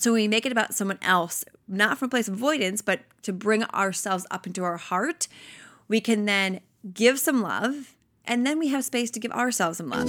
So when we make it about someone else, not from a place of avoidance, but to bring ourselves up into our heart, we can then give some love and then we have space to give ourselves some love.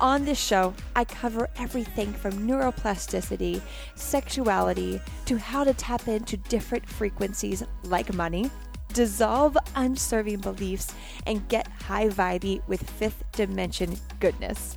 On this show, I cover everything from neuroplasticity, sexuality, to how to tap into different frequencies like money, dissolve unserving beliefs, and get high vibey with fifth dimension goodness.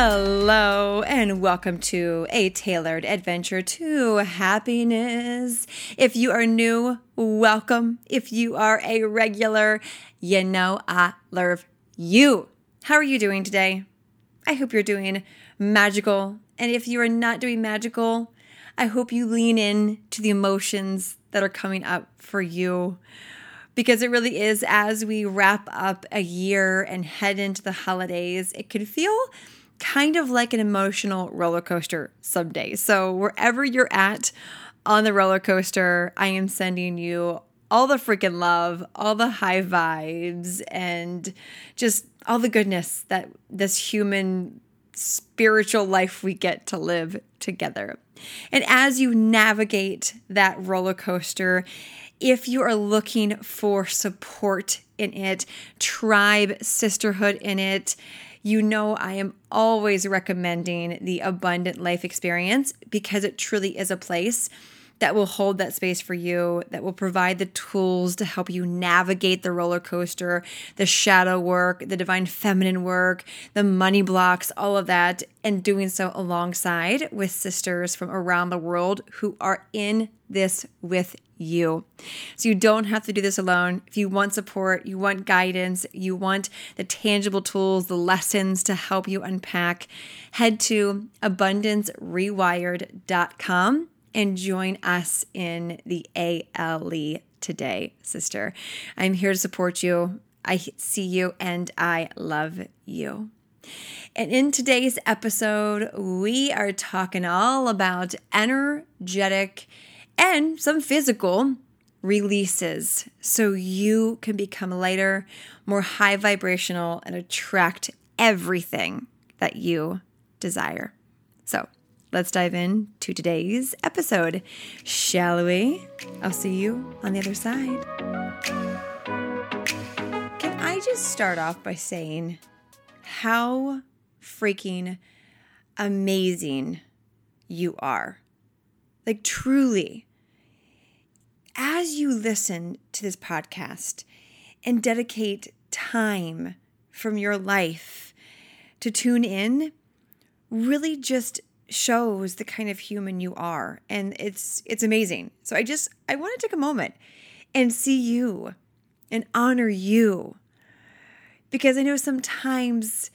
Hello, and welcome to a tailored adventure to happiness. If you are new, welcome. If you are a regular, you know I love you. How are you doing today? I hope you're doing magical. And if you are not doing magical, I hope you lean in to the emotions that are coming up for you because it really is as we wrap up a year and head into the holidays, it can feel kind of like an emotional roller coaster some days. So, wherever you're at on the roller coaster, I am sending you all the freaking love, all the high vibes, and just all the goodness that this human spiritual life we get to live together. And as you navigate that roller coaster, if you are looking for support in it, tribe, sisterhood in it, you know I am always recommending the Abundant Life Experience because it truly is a place that will hold that space for you, that will provide the tools to help you navigate the roller coaster, the shadow work, the divine feminine work, the money blocks, all of that, and doing so alongside with sisters from around the world who are in this with you. So you don't have to do this alone. If you want support, you want guidance, you want the tangible tools, the lessons to help you unpack, head to abundancerewired.com and join us in the ALE today, sister. I'm here to support you. I see you and I love you. And in today's episode, we are talking all about energetic and some physical releases so you can become lighter, more high vibrational, and attract everything that you desire. So, let's dive in to today's episode, shall we? I'll see you on the other side. Can I just start off by saying how freaking amazing you are? Like, truly, as you listen to this podcast and dedicate time from your life to tune in, really just shows the kind of human you are and it's it's amazing. So I just I want to take a moment and see you and honor you because I know sometimes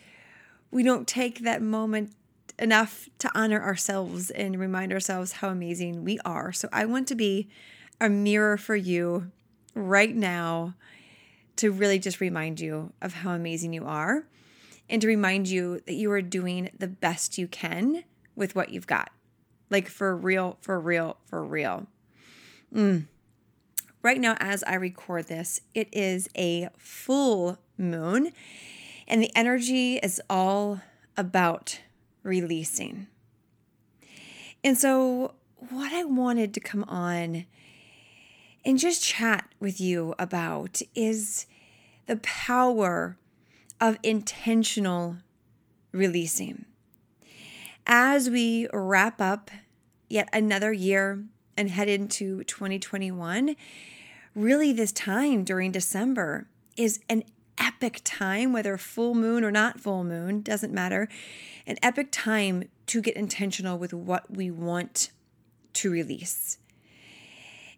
we don't take that moment enough to honor ourselves and remind ourselves how amazing we are. So I want to be a mirror for you right now to really just remind you of how amazing you are and to remind you that you are doing the best you can with what you've got. Like for real, for real, for real. Mm. Right now, as I record this, it is a full moon, and the energy is all about releasing. And so, what I wanted to come on and just chat with you about is the power of intentional releasing. as we wrap up yet another year and head into 2021, really this time during December is an epic time, whether full moon or not full moon, doesn't matter. An epic time to get intentional with what we want to release.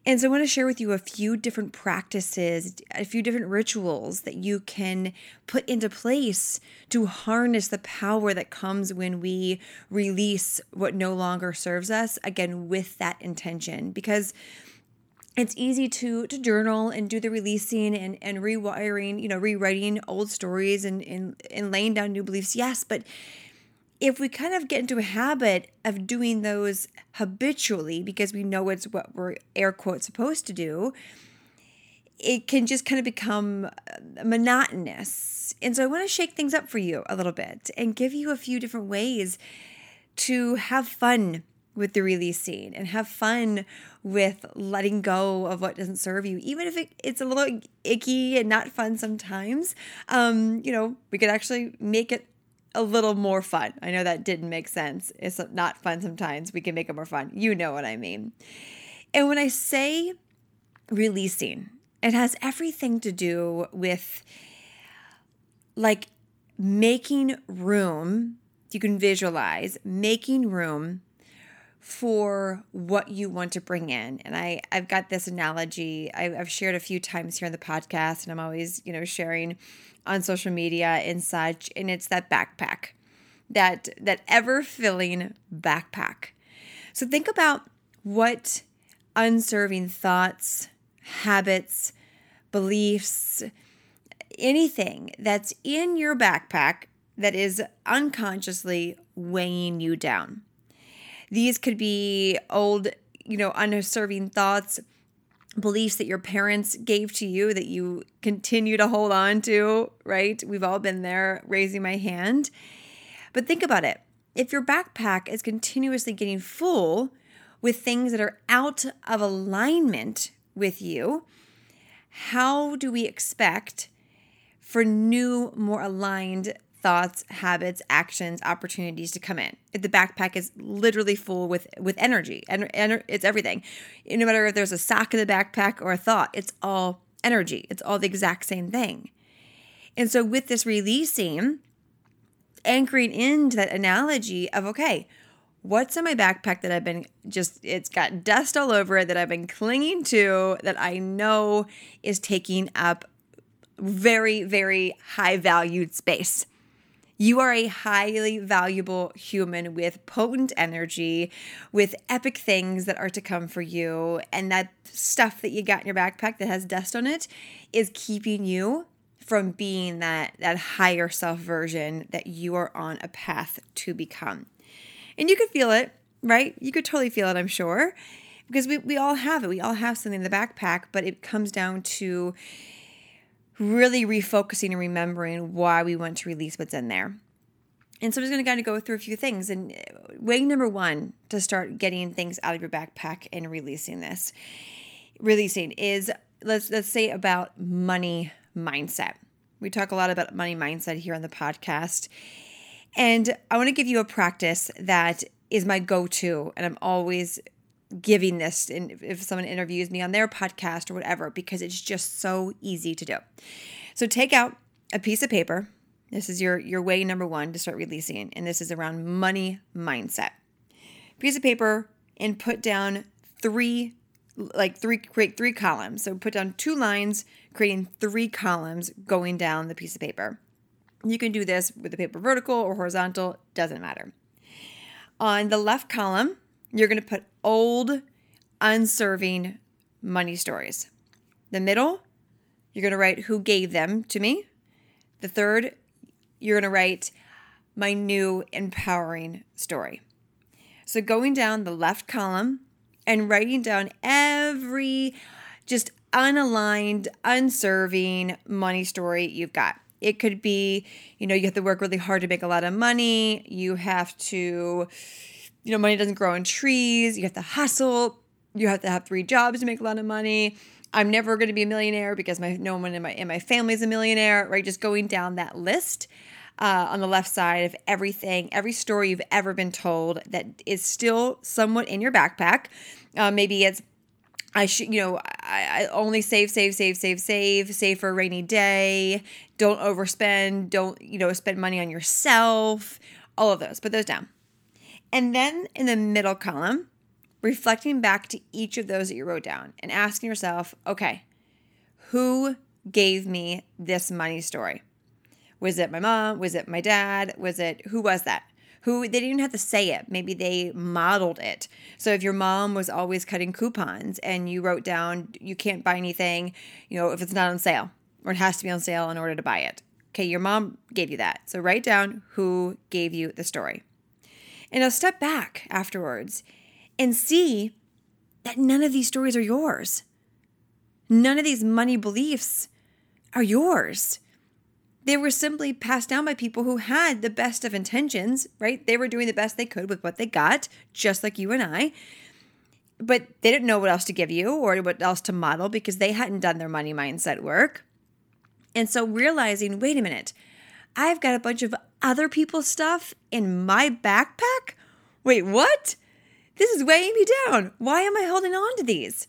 And so I want to share with you a few different practices, a few different rituals that you can put into place to harness the power that comes when we release what no longer serves us, again, with that intention. Because it's easy to to journal and do the releasing and, and rewiring, you know, rewriting old stories and, and, and laying down new beliefs. Yes, but if we kind of get into a habit of doing those habitually because we know it's what we're air quote supposed to do, it can just kind of become uh, monotonous. And so I want to shake things up for you a little bit and give you a few different ways to have fun with the releasing and have fun with letting go of what doesn't serve you, even if it, it's a little icky and not fun sometimes. Um, you know, we could actually make it a little more fun. I know that didn't make sense. It's not fun sometimes. We can make it more fun. You know what I mean. And when I say releasing, it has everything to do with like making room. You can visualize making room for what you want to bring in. And I, I've got this analogy I, have shared a few times here in the podcast, and I'm always, you know, sharing on social media and such and it's that backpack that that ever filling backpack. So think about what unserving thoughts habits beliefs anything that's in your backpack that is unconsciously weighing you down. These could be old you know unserving thoughts beliefs that your parents gave to you that you continue to hold on to, right? We've all been there, raising my hand. But think about it. If your backpack is continuously getting full with things that are out of alignment with you, how do we expect for new, more aligned thoughts, habits, actions, opportunities to come in. The backpack is literally full with with energy and, and it's everything. No matter if there's a sock in the backpack or a thought, it's all energy. It's all the exact same thing. And so with this releasing, anchoring into that analogy of okay, what's in my backpack that I've been just, it's got dust all over it that I've been clinging to that I know is taking up very, very high valued space. You are a highly valuable human with potent energy, with epic things that are to come for you. And that stuff that you got in your backpack that has dust on it is keeping you from being that, that higher self version that you are on a path to become. And you could feel it, right? You could totally feel it, I'm sure, because we, we all have it. We all have something in the backpack, but it comes down to really refocusing and remembering why we want to release what's in there. And so I'm just going to kind of go through a few things. And uh, way number one to start getting things out of your backpack and releasing this, releasing is let's let's say about money mindset. We talk a lot about money mindset here on the podcast. And I want to give you a practice that is my go-to and I'm always giving this and if someone interviews me on their podcast or whatever because it's just so easy to do. So take out a piece of paper. This is your your way number 1 to start releasing and this is around money mindset. Piece of paper and put down 3 like three create three columns. So put down two lines creating three columns going down the piece of paper. You can do this with the paper vertical or horizontal, doesn't matter. On the left column, you're going to put old, unserving money stories. The middle, you're going to write who gave them to me. The third, you're going to write my new empowering story. So going down the left column and writing down every just unaligned, unserving money story you've got. It could be, you know, you have to work really hard to make a lot of money. You have to, you know, money doesn't grow on trees. You have to hustle. You have to have three jobs to make a lot of money. I'm never going to be a millionaire because my no one in my in my family is a millionaire, right? Just going down that list uh, on the left side of everything, every story you've ever been told that is still somewhat in your backpack. Uh, maybe it's I should, you know, I, I, only save, save, save, save, save, save for a rainy day. Don't overspend. Don't, you know, spend money on yourself. All of those. Put those down. And then in the middle column, reflecting back to each of those that you wrote down and asking yourself, okay, who gave me this money story? Was it my mom? Was it my dad? Was it who was that? Who they didn't even have to say it. Maybe they modeled it. So if your mom was always cutting coupons and you wrote down you can't buy anything, you know, if it's not on sale or it has to be on sale in order to buy it. Okay, your mom gave you that. So write down who gave you the story. And now step back afterwards and see that none of these stories are yours. None of these money beliefs are yours. They were simply passed down by people who had the best of intentions, right? They were doing the best they could with what they got, just like you and I. But they didn't know what else to give you or what else to model because they hadn't done their money mindset work. And so realizing, wait a minute, I've got a bunch of other people's stuff in my backpack? Wait, what? This is weighing me down. Why am I holding on to these?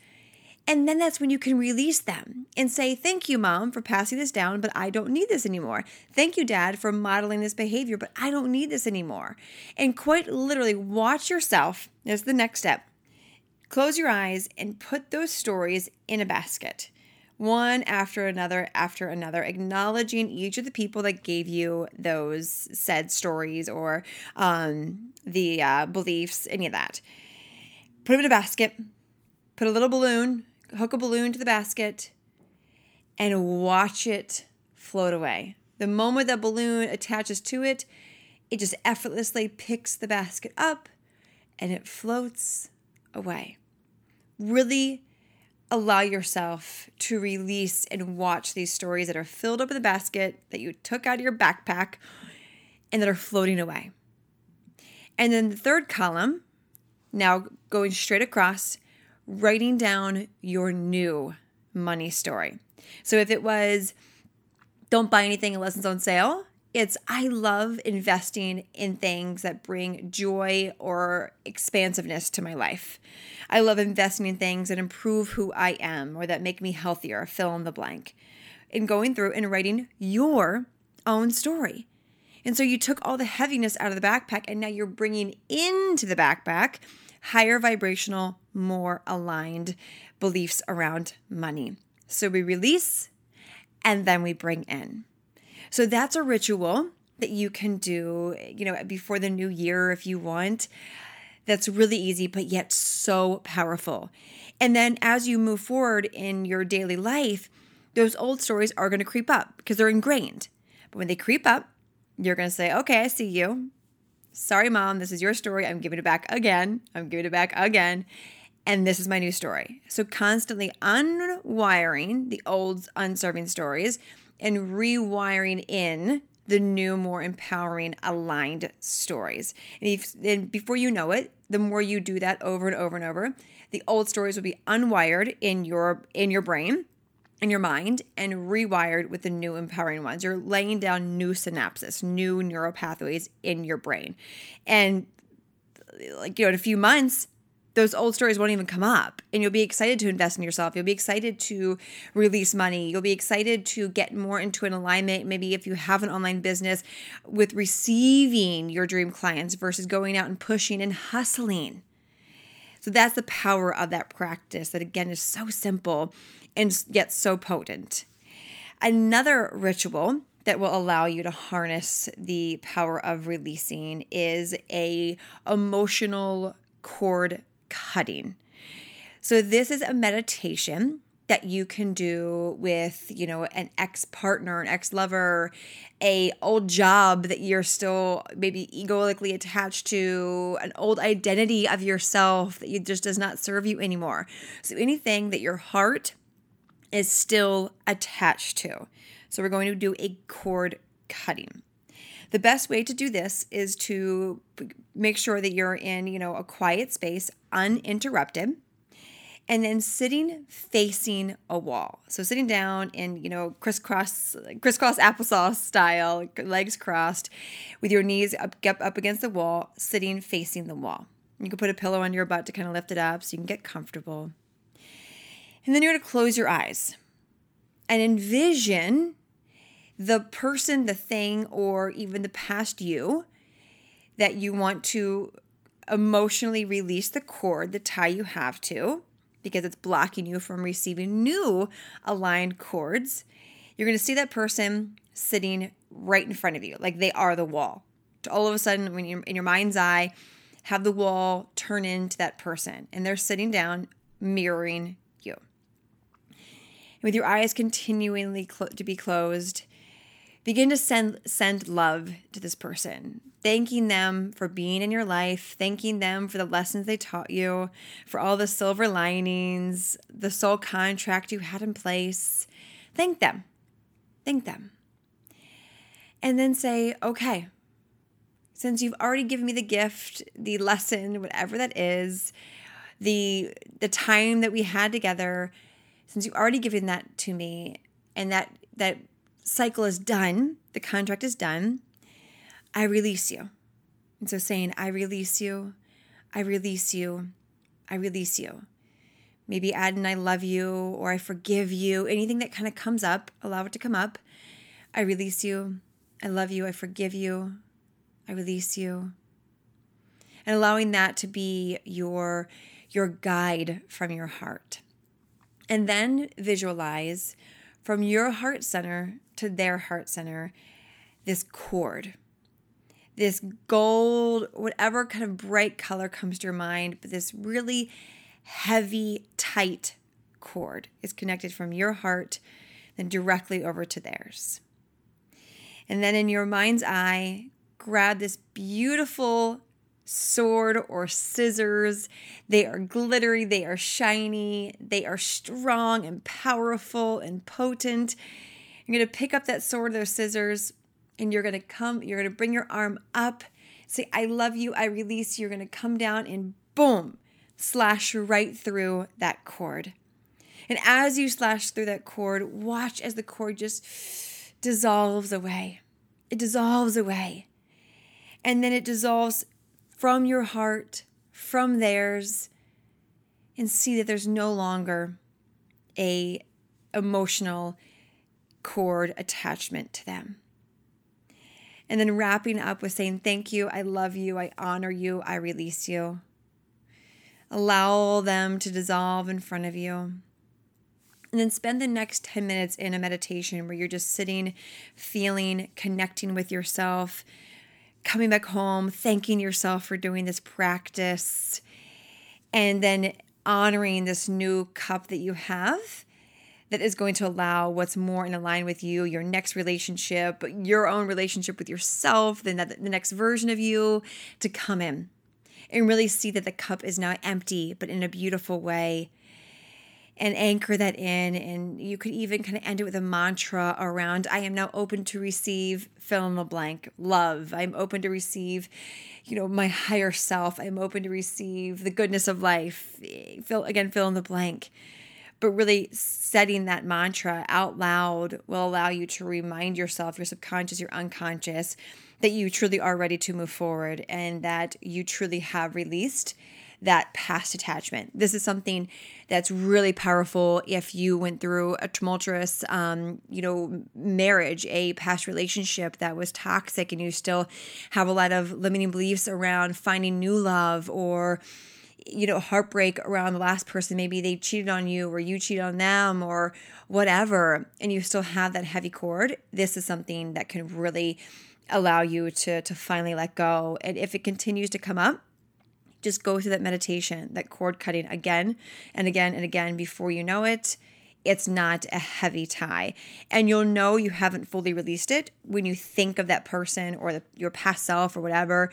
And then that's when you can release them and say, Thank you, mom, for passing this down, but I don't need this anymore. Thank you, dad, for modeling this behavior, but I don't need this anymore. And quite literally, watch yourself. There's the next step. Close your eyes and put those stories in a basket, one after another, after another, acknowledging each of the people that gave you those said stories or um, the uh, beliefs, any of that. Put them in a basket, put a little balloon hook a balloon to the basket and watch it float away. The moment that balloon attaches to it, it just effortlessly picks the basket up and it floats away. Really allow yourself to release and watch these stories that are filled up in the basket that you took out of your backpack and that are floating away. And then the third column, now going straight across, writing down your new money story. So if it was, don't buy anything unless it's on sale, it's I love investing in things that bring joy or expansiveness to my life. I love investing in things that improve who I am or that make me healthier, fill in the blank. And going through and writing your own story. And so you took all the heaviness out of the backpack and now you're bringing into the backpack higher vibrational, more aligned beliefs around money. So we release and then we bring in. So that's a ritual that you can do, you know, before the new year if you want. That's really easy, but yet so powerful. And then as you move forward in your daily life, those old stories are going to creep up because they're ingrained. But when they creep up, you're going to say, okay, I see you. Sorry, mom, this is your story. I'm giving it back again. I'm giving it back again. And this is my new story. So, constantly unwiring the old unserving stories and rewiring in the new, more empowering, aligned stories. And, if, and before you know it, the more you do that over and over and over, the old stories will be unwired in your in your brain in your mind and rewired with the new empowering ones. You're laying down new synapses, new neural pathways in your brain. And like, you know, in a few months, those old stories won't even come up and you'll be excited to invest in yourself. You'll be excited to release money. You'll be excited to get more into an alignment. Maybe if you have an online business with receiving your dream clients versus going out and pushing and hustling. So that's the power of that practice that again is so simple and yet so potent. Another ritual that will allow you to harness the power of releasing is a emotional cord cutting. So this is a meditation that you can do with, you know, an ex-partner, an ex-lover, a old job that you're still maybe egoically attached to, an old identity of yourself that you just does not serve you anymore. So anything that your heart is still attached to. So we're going to do a cord cutting. The best way to do this is to make sure that you're in, you know, a quiet space, uninterrupted, and then sitting facing a wall. So sitting down in, you know, crisscross crisscross applesauce style, legs crossed, with your knees up up against the wall, sitting facing the wall. You can put a pillow on your butt to kind of lift it up so you can get comfortable. And then you're going to close your eyes and envision the person, the thing, or even the past you that you want to emotionally release the cord, the tie you have to, because it's blocking you from receiving new aligned cords. You're going to see that person sitting right in front of you, like they are the wall. All of a sudden, when you're in your mind's eye, have the wall turn into that person, and they're sitting down, mirroring you. And with your eyes continually clo- to be closed, begin to send send love to this person. Thanking them for being in your life. Thanking them for the lessons they taught you. For all the silver linings the soul contract you had in place. Thank them. Thank them. And then say okay since you've already given me the gift the lesson whatever that is the the time that we had together since you've already given that to me and that that cycle is done, the contract is done, I release you. And so saying, I release you, I release you, I release you. Maybe add an I love you or I forgive you. Anything that kind of comes up, allow it to come up. I release you. I love you. I forgive you. I release you. And allowing that to be your your guide from your heart. And then visualize from your heart center to their heart center this cord, this gold, whatever kind of bright color comes to your mind, but this really heavy, tight cord is connected from your heart then directly over to theirs. And then in your mind's eye, grab this beautiful sword or scissors. They are glittery, they are shiny, they are strong and powerful and potent. You're going to pick up that sword or scissors and you're going to come, you're going to bring your arm up, say, I love you, I release. You're going to come down and boom, slash right through that cord. And as you slash through that cord, watch as the cord just dissolves away. It dissolves away. And then it dissolves from your heart, from theirs, and see that there's no longer a emotional cord attachment to them. And then wrapping up with saying, Thank you, I love you, I honor you, I release you. Allow them to dissolve in front of you. And then spend the next 10 minutes in a meditation where you're just sitting, feeling, connecting with yourself, coming back home, thanking yourself for doing this practice, and then honoring this new cup that you have that is going to allow what's more in line with you, your next relationship, your own relationship with yourself, then the next version of you to come in and really see that the cup is now empty, but in a beautiful way. And anchor that in. And you could even kind of end it with a mantra around I am now open to receive fill in the blank love. I'm open to receive, you know, my higher self. I'm open to receive the goodness of life. Fill again, fill in the blank but really setting that mantra out loud will allow you to remind yourself, your subconscious, your unconscious, that you truly are ready to move forward and that you truly have released that past attachment. This is something that's really powerful if you went through a tumultuous, um, you know, marriage, a past relationship that was toxic, and you still have a lot of limiting beliefs around finding new love or you know, heartbreak around the last person. Maybe they cheated on you or you cheated on them or whatever, and you still have that heavy cord. This is something that can really allow you to to finally let go. And if it continues to come up, just go through that meditation, that cord cutting again and again and again before you know it it's not a heavy tie. And you'll know you haven't fully released it when you think of that person or the, your past self or whatever,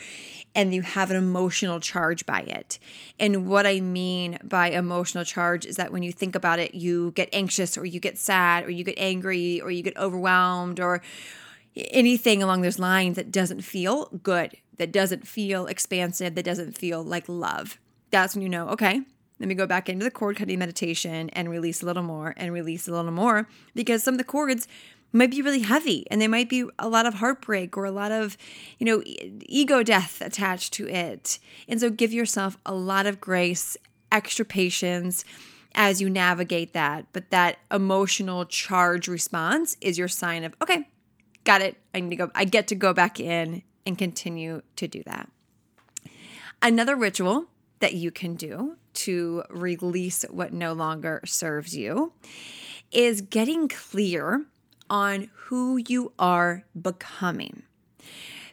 and you have an emotional charge by it. And what I mean by emotional charge is that when you think about it, you get anxious or you get sad or you get angry or you get overwhelmed or anything along those lines that doesn't feel good, that doesn't feel expansive, that doesn't feel like love. That's when you know, okay, let me go back into the cord cutting meditation and release a little more and release a little more because some of the cords might be really heavy and there might be a lot of heartbreak or a lot of you know ego death attached to it. And so give yourself a lot of grace extra patience as you navigate that. But that emotional charge response is your sign of okay got it. I need to go i get to go back in and continue to do that. Another ritual that you can do to release what no longer serves you is getting clear on who you are becoming.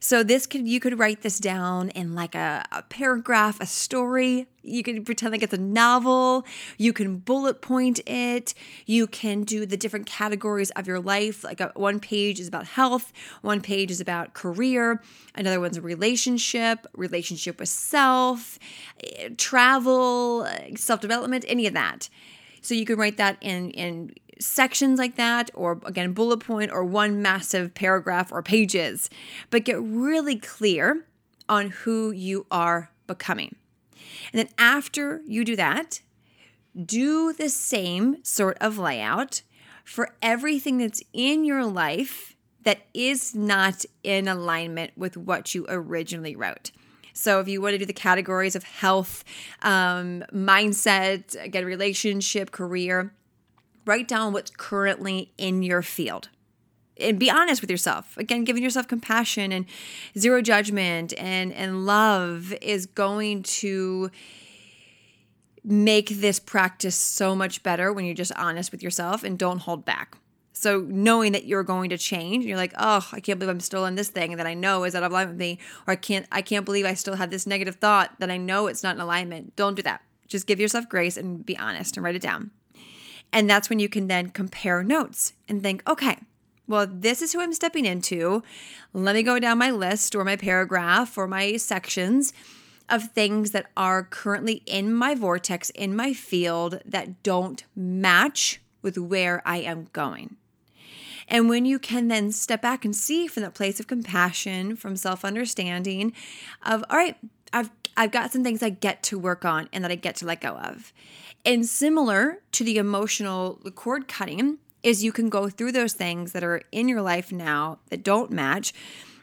So this could you could write this down in like a, a, paragraph, a story. You can pretend like it's a novel. You can bullet point it. You can do the different categories of your life. Like a, one page is about health, one page is about career, another one's a relationship, relationship with self, eh, travel, self development, any of that. So you can write that in in sections like that, or again, bullet point, or one massive paragraph or pages, but get really clear on who you are becoming. And then after you do that, do the same sort of layout for everything that's in your life that is not in alignment with what you originally wrote. So, if you want to do the categories of health, um, mindset, again, relationship, career, write down what's currently in your field and be honest with yourself. Again giving yourself compassion and zero judgment and and love is going to make this practice so much better when you're just honest with yourself and don't hold back. So knowing that you're going to change you're like oh i can't believe i'm still in this thing that i know is out of alignment with me or i can't i can't believe i still have this negative thought that i know it's not in alignment. Don't do that. Just give yourself grace and be honest and write it down and that's when you can then compare notes and think, okay, well, this is who I'm stepping into. Let me go down my list or my paragraph or my sections of things that are currently in my vortex, in my field that don't match with where I am going. And when you can then step back and see from that place of compassion, from self understanding, of, all right, I've, I've got some things I get to work on and that I get to let go of. And similar to the emotional cord cutting, is you can go through those things that are in your life now that don't match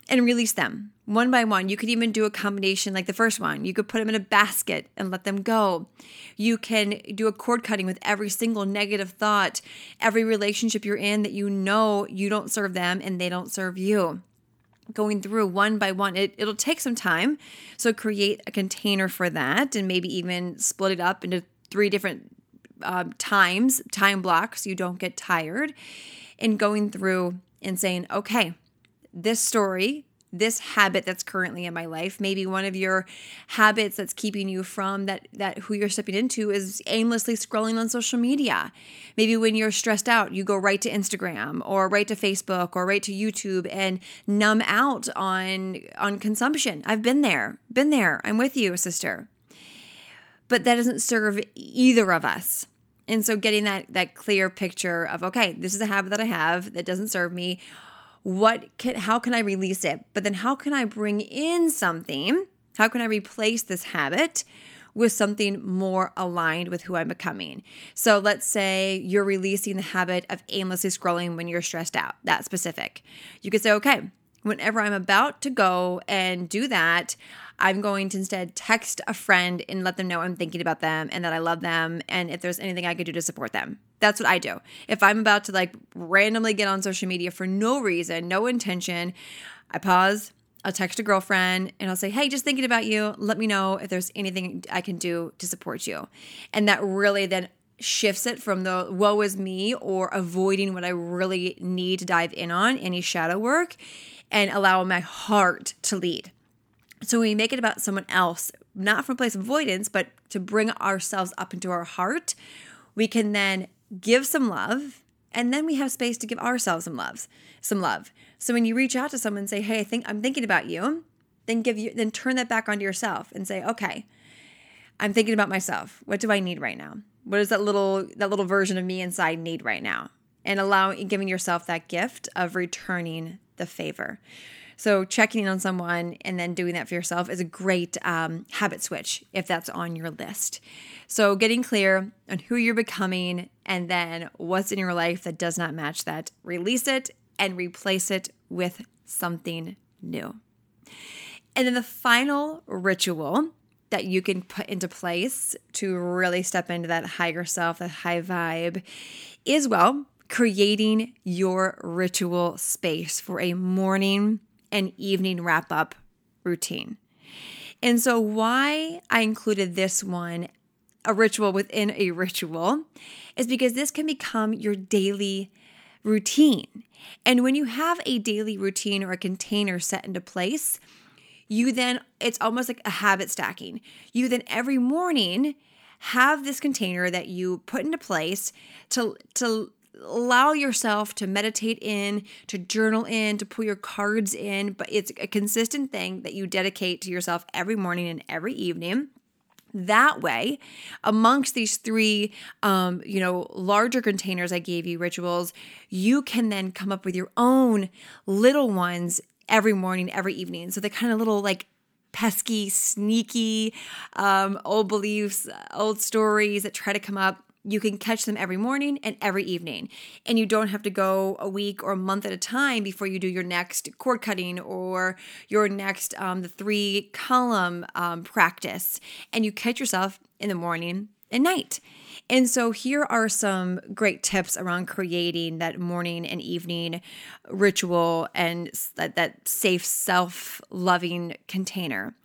and release them one by one. You could even do a combination like the first one. You could put them in a basket and let them go. You can do a cord cutting with every single negative thought, every relationship you're in that you know you don't serve them and they don't serve you. Going through one by one, it, it'll take some time. So create a container for that and maybe even split it up into three different uh, times, time blocks, you don't get tired, and going through and saying, okay, this story, this habit that's currently in my life, maybe one of your habits that's keeping you from that that who you're stepping into is aimlessly scrolling on social media. Maybe when you're stressed out, you go right to Instagram or right to Facebook or right to YouTube and numb out on on consumption. I've been there. Been there. I'm with you, sister but that doesn't serve either of us. And so getting that that clear picture of okay, this is a habit that I have that doesn't serve me. What can how can I release it? But then how can I bring in something? How can I replace this habit with something more aligned with who I'm becoming? So let's say you're releasing the habit of aimlessly scrolling when you're stressed out. That specific. You could say, okay, whenever I'm about to go and do that, I'm going to instead text a friend and let them know I'm thinking about them and that I love them and if there's anything I could do to support them. That's what I do. If I'm about to like randomly get on social media for no reason, no intention, I pause, I'll text a girlfriend and I'll say, Hey, just thinking about you. Let me know if there's anything I can do to support you. And that really then shifts it from the woe is me or avoiding what I really need to dive in on, any shadow work, and allow my heart to lead. So when we make it about someone else, not from a place of avoidance, but to bring ourselves up into our heart, we can then give some love and then we have space to give ourselves some loves, some love. So when you reach out to someone and say, "Hey, I think I'm thinking about you," then give you then turn that back onto yourself and say, "Okay, I'm thinking about myself. What do I need right now? What does that little that little version of me inside need right now?" And allowing giving yourself that gift of returning the favor. So, checking in on someone and then doing that for yourself is a great um, habit switch if that's on your list. So, getting clear on who you're becoming and then what's in your life that does not match that, release it and replace it with something new. And then the final ritual that you can put into place to really step into that higher self, that high vibe, is well, creating your ritual space for a morning and evening wrap up routine. And so, why I included this one, a ritual within a ritual, is because this can become your daily routine. And when you have a daily routine or a container set into place, you then, it's almost like a habit stacking. You then every morning have this container that you put into place to, to allow yourself to meditate in, to journal in, to pull your cards in, but it's a consistent thing that you dedicate to yourself every morning and every evening. That way, amongst these three, um, you know, larger containers I gave you, rituals, you can then come up with your own little ones every morning, every evening. So the kind of little like pesky, sneaky, um, old beliefs, old stories that try to come up you can catch them every morning and every evening. And you don't have to go a week or a month at a time before you do your next cord cutting or your next um, the three column um, practice. And you catch yourself in the morning and night. And so here are some great tips around creating that morning and evening ritual and that, that safe self-loving container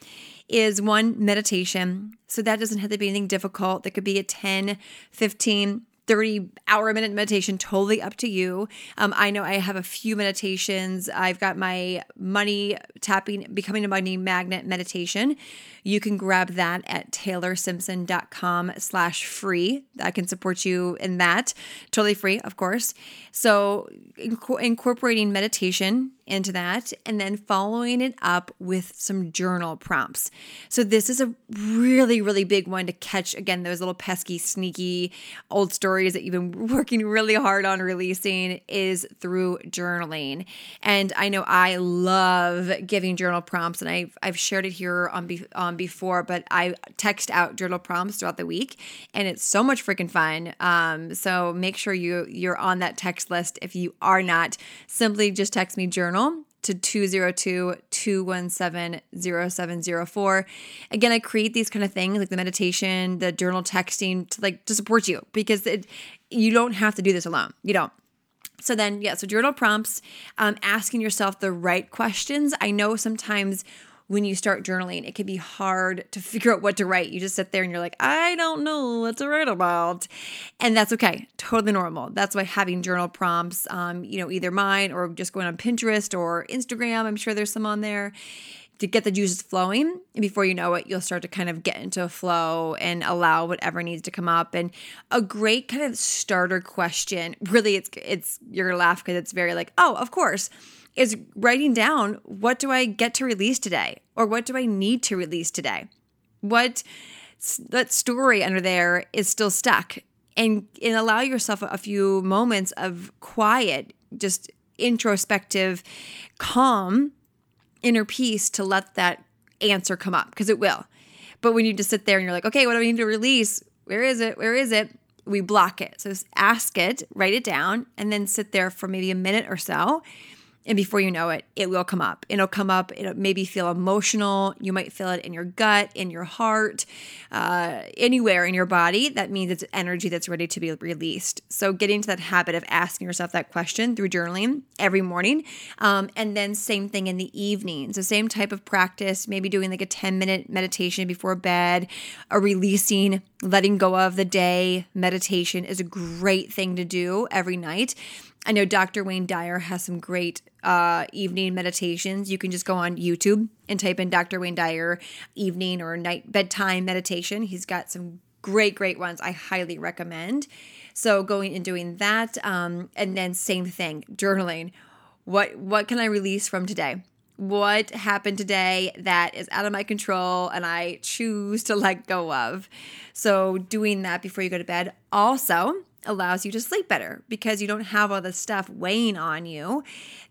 is one meditation. So that doesn't have to be anything difficult. That could be a 10, 15, 30 hour a minute meditation totally up to you. Um, i know i have a few meditations. I've got my money tapping becoming a money magnet meditation. You can grab that at taylorsimpson.com slash free. I can support you in that. Totally free of course. So inc- incorporating meditation into that and then following it up with some journal prompts so this is a really really big one to catch again those little pesky sneaky old stories that you've been working really hard on releasing is through journaling and i know i love giving journal prompts and i've, I've shared it here on, be- on before, but I text out journal prompts throughout the week, and it's so much freaking fun. Um, so make sure you you're on that text list. If you are not, simply just text me journal to 202-217-0704. Again, I create these kind of things like the meditation, the journal texting to like to support you because it you don't have to do this alone. You don't. So then, yeah, so journal prompts, um, asking yourself the right questions. I know sometimes when you start journaling, it can be hard to figure out what to write. You just sit there and you're like, I don't know what to write about. And that's okay, totally normal. That's why having journal prompts, um, you know, either mine or just going on Pinterest or Instagram, I'm sure there's some on there to get the juices flowing. And before you know it, you'll start to kind of get into a flow and allow whatever needs to come up. And a great kind of starter question, really, it's, it's, you're gonna laugh because it's very like, oh, of course is writing down what do I get to release today or what do I need to release today? What that story under there is still stuck and and allow yourself a few moments of quiet, just introspective, calm inner peace to let that answer come up because it will. But when you just sit there and you're like, okay, what do I need to release? Where is it? Where is it? We block it. So ask it, write it down, and then sit there for maybe a minute or so and before you know it, it will come up. It'll come up. It'll maybe feel emotional. You might feel it in your gut, in your heart, uh, anywhere in your body. That means it's energy that's ready to be released. So, getting to that habit of asking yourself that question through journaling every morning. Um, and then, same thing in the evening. the same type of practice, maybe doing like a 10 minute meditation before bed, a releasing, letting go of the day meditation is a great thing to do every night. I know Dr. Wayne Dyer has some great uh, evening meditations. You can just go on YouTube and type in Dr. Wayne Dyer evening or night bedtime meditation. He's got some great, great ones I highly recommend. So going and doing that, um, and then same thing, journaling. What what can I release from today? What happened today that is out of my control and I choose to let go of? So doing that before you go to bed. Also, allows you to sleep better because you don't have all this stuff weighing on you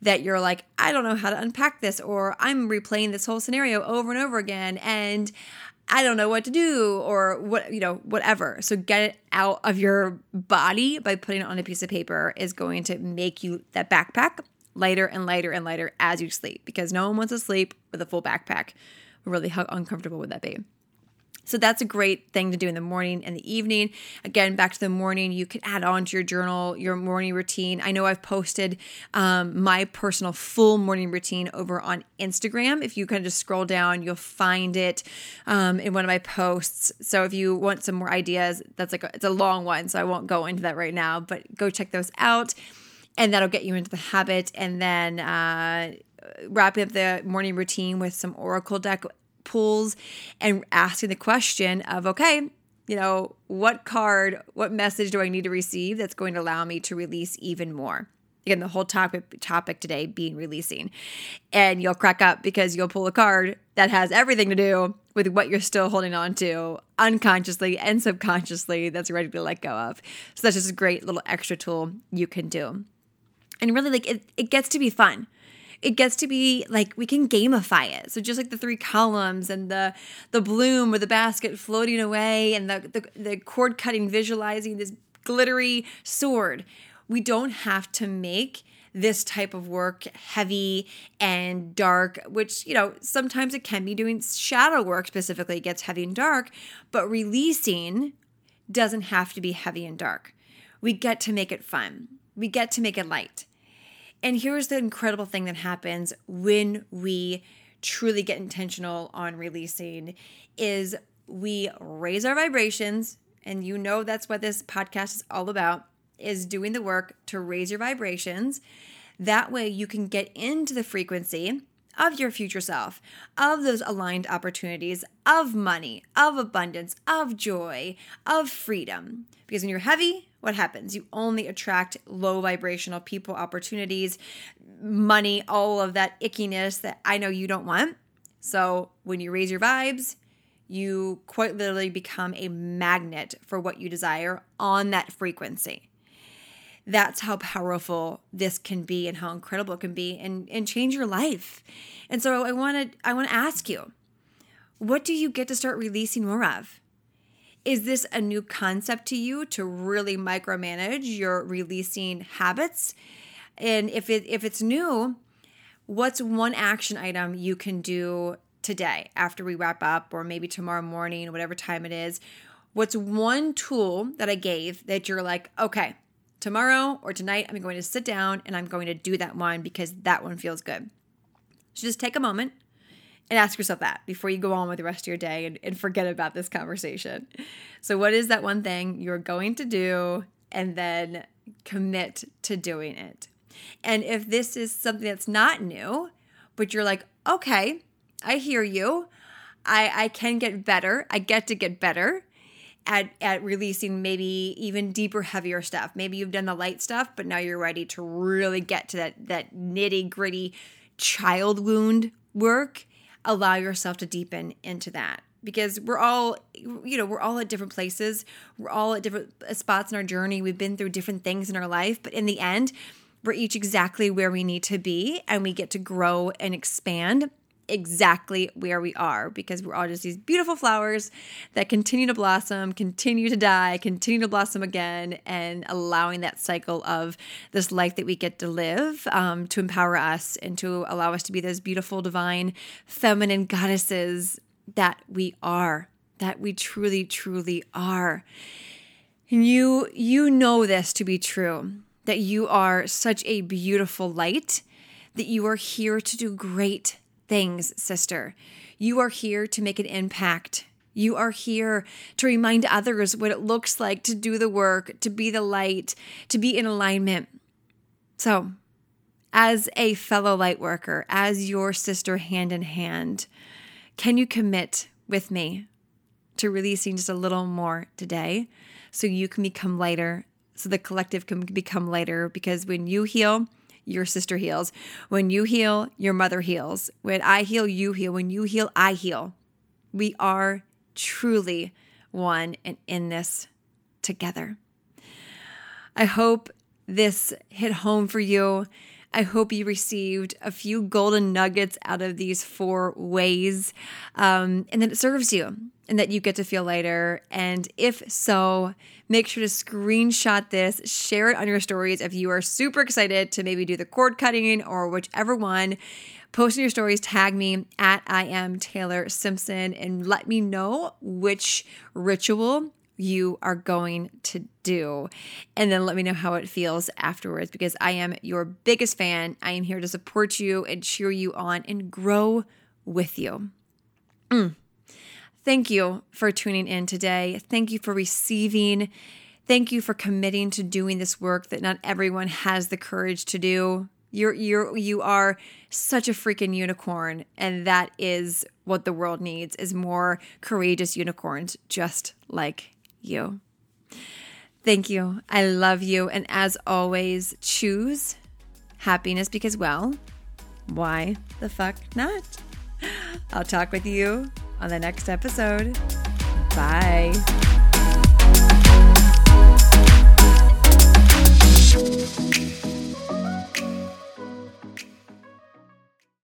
that you're like, I don't know how to unpack this, or I'm replaying this whole scenario over and over again. And I don't know what to do or what, you know, whatever. So get it out of your body by putting it on a piece of paper is going to make you that backpack lighter and lighter and lighter as you sleep because no one wants to sleep with a full backpack. Really, how uncomfortable would that be? So that's a great thing to do in the morning and the evening. Again, back to the morning, you can add on to your journal, your morning routine. I know I've posted um, my personal full morning routine over on Instagram. If you kind of just scroll down, you'll find it um, in one of my posts. So if you want some more ideas, that's like a, it's a long one, so I won't go into that right now. But go check those out, and that'll get you into the habit. And then. Uh, wrapping up the morning routine with some oracle deck pulls and asking the question of, okay, you know, what card, what message do I need to receive that's going to allow me to release even more? Again, the whole topic topic today being releasing. And you'll crack up because you'll pull a card that has everything to do with what you're still holding on to unconsciously and subconsciously that's ready to let go of. So that's just a great little extra tool you can do. And really like it, it gets to be fun it gets to be like we can gamify it. So just like the three columns and the the bloom or the basket floating away and the the, the cord cutting visualizing this glittery sword. We don't have to make this type of work heavy and dark, which, you know, sometimes it can be doing shadow work specifically gets heavy and dark, but releasing doesn't have to be heavy and dark. We get to make it fun. We get to make it light. And here's the incredible thing that happens when we truly get intentional on releasing is we raise our vibrations and you know that's what this podcast is all about is doing the work to raise your vibrations that way you can get into the frequency of your future self, of those aligned opportunities, of money, of abundance, of joy, of freedom. Because when you're heavy, what happens? You only attract low vibrational people, opportunities, money, all of that ickiness that I know you don't want. So when you raise your vibes, you quite literally become a magnet for what you desire on that frequency. That's how powerful this can be and how incredible it can be and, and change your life. And so I want to I want to ask you, what do you get to start releasing more of? Is this a new concept to you to really micromanage your releasing habits? And if it if it's new, what's one action item you can do today after we wrap up or maybe tomorrow morning, whatever time it is? What's one tool that I gave that you're like, okay, tomorrow or tonight, I'm going to sit down and I'm going to do that one because that one feels good. So just take a moment and ask yourself that before you go on with the rest of your day and, and forget about this conversation. So, what is that one thing you're going to do and then commit to doing it? And if this is something that's not new, but you're like, okay, I hear you. I, I can get better. I get to get better at, at releasing maybe even deeper, heavier stuff. Maybe you've done the light stuff, but now you're ready to really get to that, that nitty gritty child wound work allow yourself to deepen into that. Because we're all you know we're all at different places. We're all at different uh, spots in our journey. We've been through different things in our life. But in the end we're each exactly where we need to be and we get to grow and expand exactly where we are because we're all just these beautiful flowers that continue to blossom, continue to die, continue to blossom again, and allowing that cycle of this life that we get to live um, to empower us and to allow us to be those beautiful, divine, feminine goddesses that we are, that we truly, truly are. And you you know this to be true that you are such a beautiful light that you are here to do great things, sister. You are here to make an impact. You are here to remind others what it looks like to do the work, to be the light, to be in alignment. So, as a fellow light worker, as your sister hand in hand, can you commit with me to releasing just a little more today so you can become lighter, so the collective can become lighter? Because when you heal, your sister heals. When you heal, your mother heals. When I heal, you heal. When you heal, I heal. We are truly one and in this together. I hope this hit home for you. I hope you received a few golden nuggets out of these four ways um, and that it serves you and that you get to feel lighter. And if so, make sure to screenshot this, share it on your stories if you are super excited to maybe do the cord cutting or whichever one. Post in your stories, tag me at I am Taylor Simpson, and let me know which ritual you are going to do. And then let me know how it feels afterwards because I am your biggest fan. I am here to support you and cheer you on and grow with you. Mm. Thank you for tuning in today. Thank you for receiving. Thank you for committing to doing this work that not everyone has the courage to do. You're you're you are such a freaking unicorn and that is what the world needs is more courageous unicorns just like you. Thank you. I love you. And as always, choose happiness because, well, why the fuck not? I'll talk with you on the next episode. Bye.